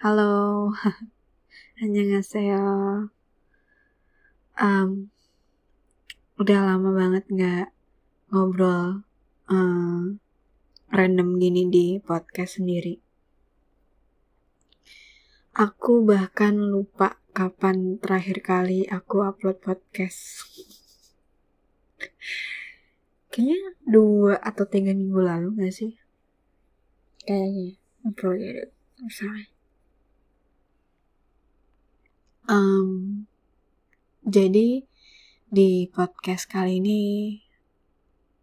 Halo, annyeonghaseyo. Um, udah lama banget nggak ngobrol um, random gini di podcast sendiri. Aku bahkan lupa kapan terakhir kali aku upload podcast. Kayaknya dua atau tiga minggu lalu gak sih? Kayaknya. I'm sorry. Um, jadi di podcast kali ini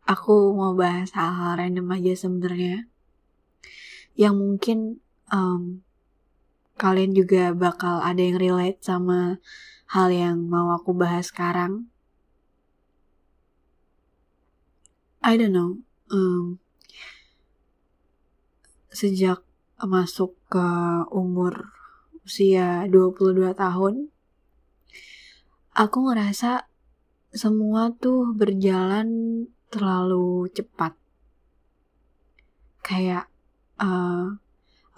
aku mau bahas hal-hal random aja sebenarnya yang mungkin um, kalian juga bakal ada yang relate sama hal yang mau aku bahas sekarang. I don't know. Um, sejak masuk ke umur usia 22 tahun, aku ngerasa semua tuh berjalan terlalu cepat. Kayak uh,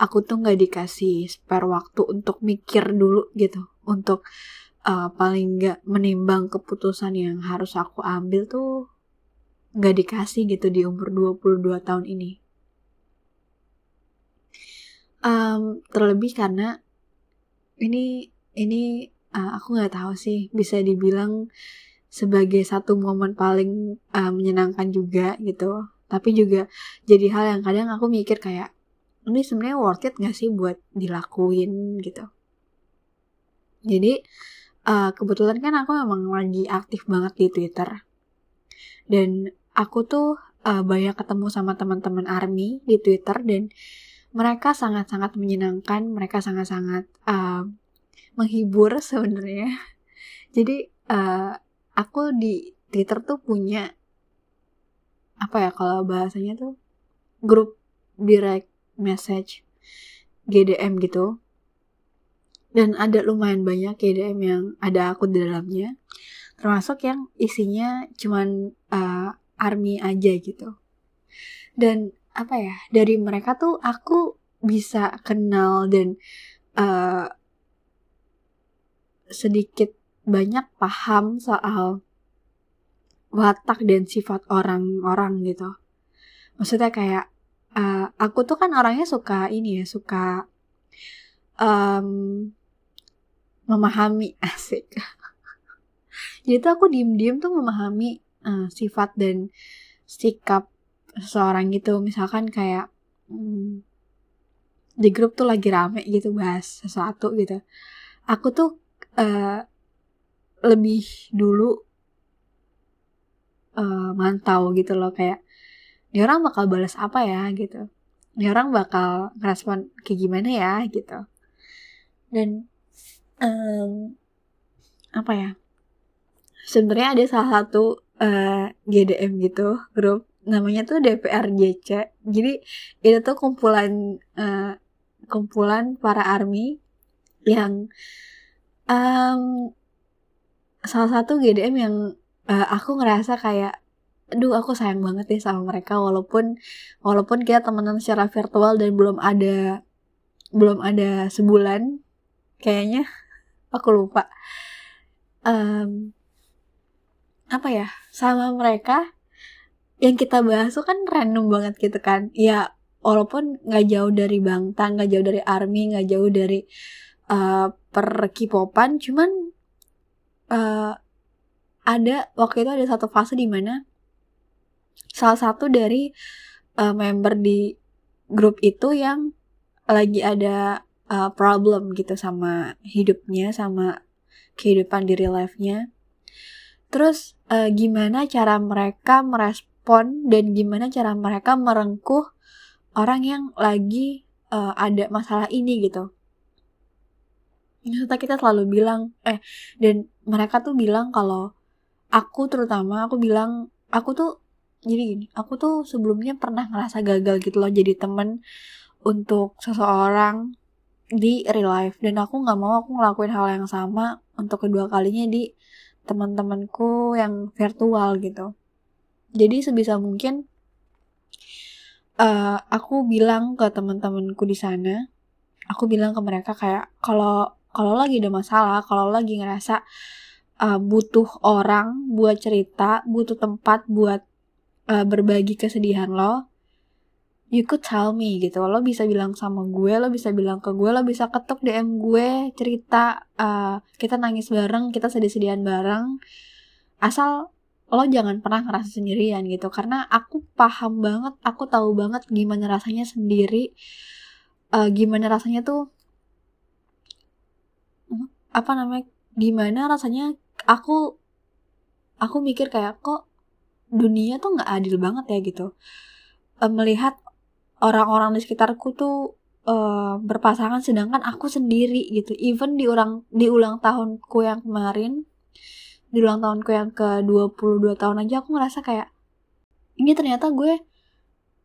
aku tuh nggak dikasih spare waktu untuk mikir dulu gitu, untuk uh, paling nggak menimbang keputusan yang harus aku ambil tuh nggak dikasih gitu di umur 22 tahun ini. Um, terlebih karena ini ini uh, aku nggak tahu sih bisa dibilang sebagai satu momen paling uh, menyenangkan juga gitu. Tapi juga jadi hal yang kadang aku mikir kayak ini sebenarnya worth it gak sih buat dilakuin? gitu. Jadi uh, kebetulan kan aku memang lagi aktif banget di Twitter. Dan aku tuh uh, banyak ketemu sama teman-teman army di Twitter dan mereka sangat-sangat menyenangkan, mereka sangat-sangat uh, menghibur sebenarnya. Jadi uh, aku di Twitter tuh punya apa ya kalau bahasanya tuh grup direct message GDM gitu. Dan ada lumayan banyak GDM yang ada aku di dalamnya. Termasuk yang isinya cuman uh, army aja gitu. Dan apa ya dari mereka tuh aku bisa kenal dan uh, sedikit banyak paham soal watak dan sifat orang-orang gitu. Maksudnya kayak uh, aku tuh kan orangnya suka ini ya, suka um, memahami asik. Jadi tuh aku diem-diem tuh memahami uh, sifat dan sikap seseorang gitu. Misalkan kayak hmm, di grup tuh lagi rame gitu bahas sesuatu gitu. Aku tuh uh, lebih dulu uh, mantau gitu loh. Kayak ini orang bakal balas apa ya? gitu. Ini orang bakal ngerespon kayak gimana ya? gitu. Dan um, apa ya? Sebenarnya ada salah satu uh, GDM gitu grup namanya tuh DPRJC. Jadi itu tuh kumpulan uh, kumpulan para army yang um, salah satu GDM yang uh, aku ngerasa kayak aduh aku sayang banget deh sama mereka walaupun walaupun kita temenan secara virtual dan belum ada belum ada sebulan kayaknya aku lupa um, apa ya sama mereka yang kita bahas tuh kan random banget gitu kan. Ya walaupun nggak jauh dari Bangtan nggak jauh dari Army nggak jauh dari uh, per K-popan cuman uh, ada waktu itu ada satu fase di mana salah satu dari uh, member di grup itu yang lagi ada uh, problem gitu sama hidupnya sama kehidupan di life-nya. Terus uh, gimana cara mereka merespon respon dan gimana cara mereka merengkuh orang yang lagi uh, ada masalah ini gitu. Maksudnya kita selalu bilang, eh, dan mereka tuh bilang kalau aku terutama, aku bilang, aku tuh, jadi gini, aku tuh sebelumnya pernah ngerasa gagal gitu loh jadi temen untuk seseorang di real life. Dan aku gak mau aku ngelakuin hal yang sama untuk kedua kalinya di teman-temanku yang virtual gitu jadi sebisa mungkin uh, aku bilang ke teman-temanku di sana aku bilang ke mereka kayak kalau kalau lagi ada masalah kalau lagi ngerasa uh, butuh orang buat cerita butuh tempat buat uh, berbagi kesedihan lo you could tell me gitu. Lo bisa bilang sama gue lo bisa bilang ke gue lo bisa ketuk dm gue cerita uh, kita nangis bareng kita sedih-sedihan bareng asal lo jangan pernah ngerasa sendirian gitu. Karena aku paham banget aku tahu banget gimana rasanya sendiri uh, gimana rasanya tuh apa namanya gimana rasanya aku aku mikir kayak kok dunia tuh nggak adil banget ya gitu. Uh, melihat orang-orang di sekitarku tuh uh, berpasangan sedangkan aku sendiri gitu. Even di ulang di ulang tahunku yang kemarin di ulang tahunku yang ke 22 tahun aja aku ngerasa kayak ini ternyata gue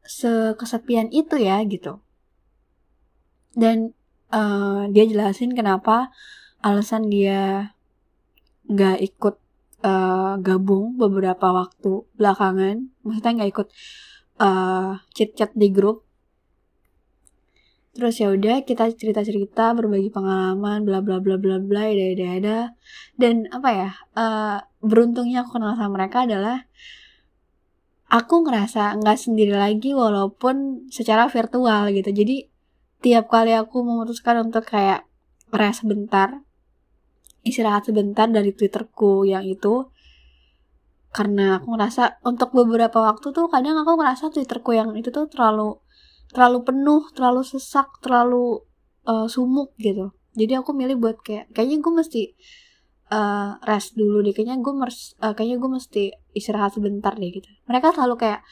sekesepian itu ya gitu. Dan uh, dia jelasin kenapa alasan dia nggak ikut uh, gabung beberapa waktu belakangan maksudnya nggak ikut uh, chat chat di grup terus ya udah kita cerita cerita berbagi pengalaman bla bla bla bla bla ada ada ada dan apa ya uh, beruntungnya aku kenal sama mereka adalah aku ngerasa nggak sendiri lagi walaupun secara virtual gitu. Jadi tiap kali aku memutuskan untuk kayak rest sebentar istirahat sebentar dari twitterku yang itu karena aku ngerasa untuk beberapa waktu tuh kadang aku ngerasa twitterku yang itu tuh terlalu terlalu penuh terlalu sesak terlalu uh, sumuk gitu. Jadi aku milih buat kayak kayaknya gue mesti uh, rest dulu deh. Kayaknya gue mers uh, kayaknya gue mesti istirahat sebentar deh gitu. Mereka selalu kayak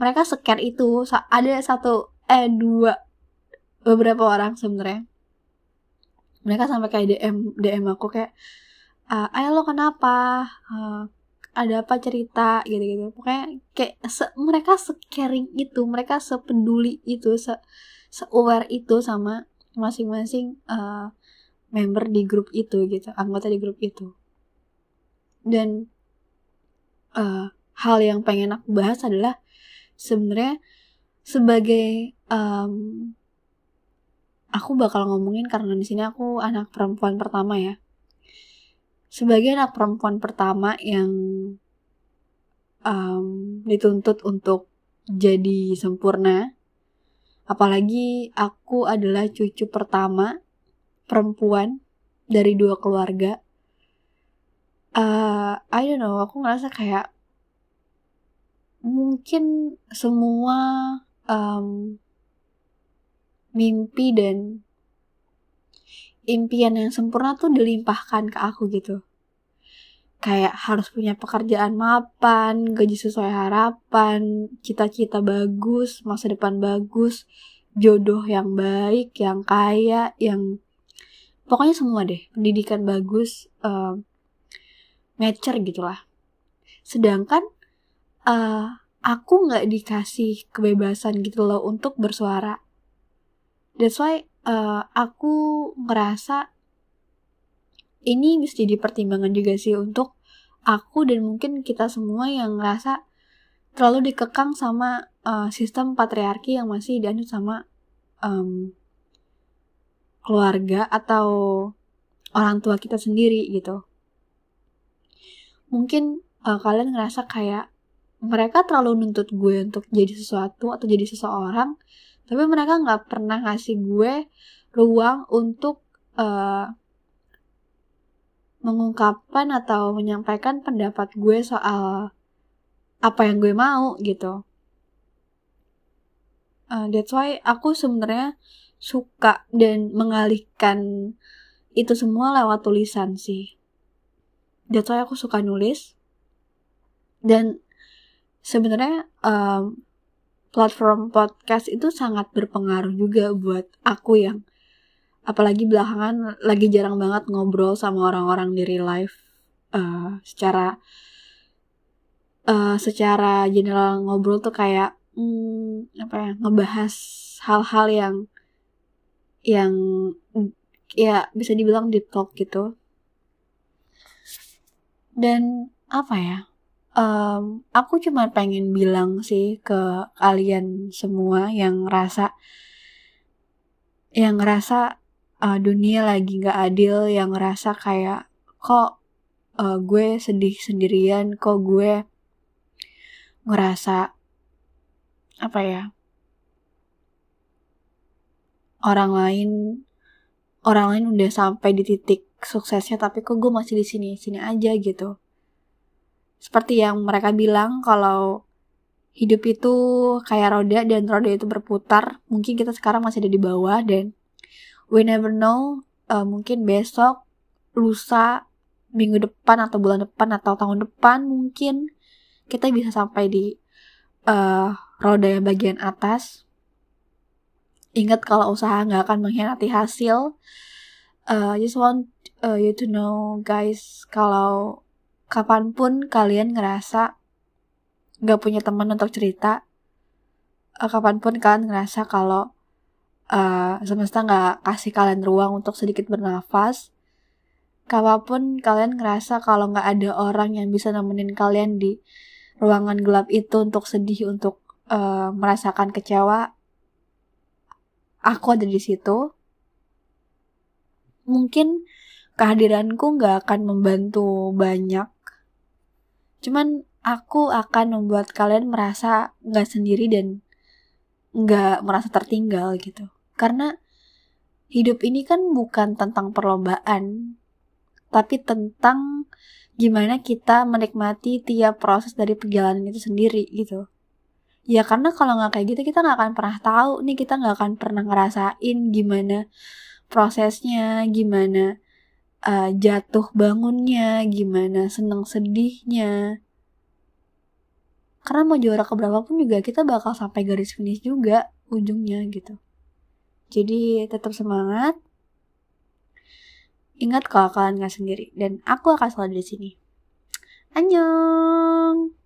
mereka scare itu ada satu eh dua beberapa orang sebenarnya. Mereka sampai kayak DM DM aku kayak uh, ayo lo kenapa? Uh, ada apa cerita gitu-gitu. Pokoknya kayak se mereka caring itu mereka sepeduli itu se se-aware itu sama masing-masing uh, member di grup itu gitu anggota di grup itu. Dan uh, hal yang pengen aku bahas adalah sebenarnya sebagai um, aku bakal ngomongin karena di sini aku anak perempuan pertama ya sebagai anak perempuan pertama yang um, dituntut untuk jadi sempurna, apalagi aku adalah cucu pertama perempuan dari dua keluarga. Uh, I don't know, aku ngerasa kayak mungkin semua um, mimpi dan impian yang sempurna tuh dilimpahkan ke aku gitu kayak harus punya pekerjaan mapan, gaji sesuai harapan, cita-cita bagus, masa depan bagus, jodoh yang baik, yang kaya, yang pokoknya semua deh, pendidikan bagus, uh, mature gitulah. Sedangkan uh, aku nggak dikasih kebebasan gitu loh untuk bersuara. That's why uh, aku ngerasa ini bisa jadi pertimbangan juga sih untuk aku dan mungkin kita semua yang ngerasa terlalu dikekang sama uh, sistem patriarki yang masih dianut sama um, keluarga atau orang tua kita sendiri gitu. Mungkin uh, kalian ngerasa kayak mereka terlalu nuntut gue untuk jadi sesuatu atau jadi seseorang tapi mereka nggak pernah ngasih gue ruang untuk uh, mengungkapkan atau menyampaikan pendapat gue soal apa yang gue mau gitu. Uh, that's why aku sebenarnya suka dan mengalihkan itu semua lewat tulisan sih. That's why aku suka nulis. Dan sebenarnya um, platform podcast itu sangat berpengaruh juga buat aku yang apalagi belakangan lagi jarang banget ngobrol sama orang-orang di real life uh, secara uh, secara general ngobrol tuh kayak hmm, apa ya ngebahas hal-hal yang yang ya bisa dibilang deep talk gitu. Dan apa ya um, aku cuma pengen bilang sih ke kalian semua yang ngerasa yang ngerasa uh, dunia lagi nggak adil yang ngerasa kayak kok uh, gue sedih sendirian kok gue ngerasa apa ya orang lain orang lain udah sampai di titik suksesnya tapi kok gue masih di sini sini aja gitu seperti yang mereka bilang kalau hidup itu kayak roda dan roda itu berputar mungkin kita sekarang masih ada di bawah dan we never know uh, mungkin besok lusa minggu depan atau bulan depan atau tahun depan mungkin kita bisa sampai di uh, roda yang bagian atas. Ingat kalau usaha nggak akan mengkhianati hasil. Uh, just want uh, you to know guys kalau kapan pun kalian ngerasa nggak punya teman untuk cerita uh, kapan pun kalian ngerasa kalau uh, semesta nggak kasih kalian ruang untuk sedikit bernafas kapan pun kalian ngerasa kalau nggak ada orang yang bisa nemenin kalian di ruangan gelap itu untuk sedih untuk uh, merasakan kecewa aku ada di situ. Mungkin kehadiranku nggak akan membantu banyak cuman aku akan membuat kalian merasa nggak sendiri dan nggak merasa tertinggal gitu. Karena hidup ini kan bukan tentang perlombaan, tapi tentang gimana kita menikmati tiap proses dari perjalanan itu sendiri gitu. Ya karena kalau nggak kayak gitu kita nggak akan pernah tahu nih kita nggak akan pernah ngerasain gimana prosesnya, gimana uh, jatuh bangunnya, gimana seneng sedihnya, karena mau juara keberapa pun juga kita bakal sampai garis finish juga ujungnya gitu. Jadi tetap semangat. Ingat kalau kalian nggak sendiri dan aku akan selalu di sini. Annyeong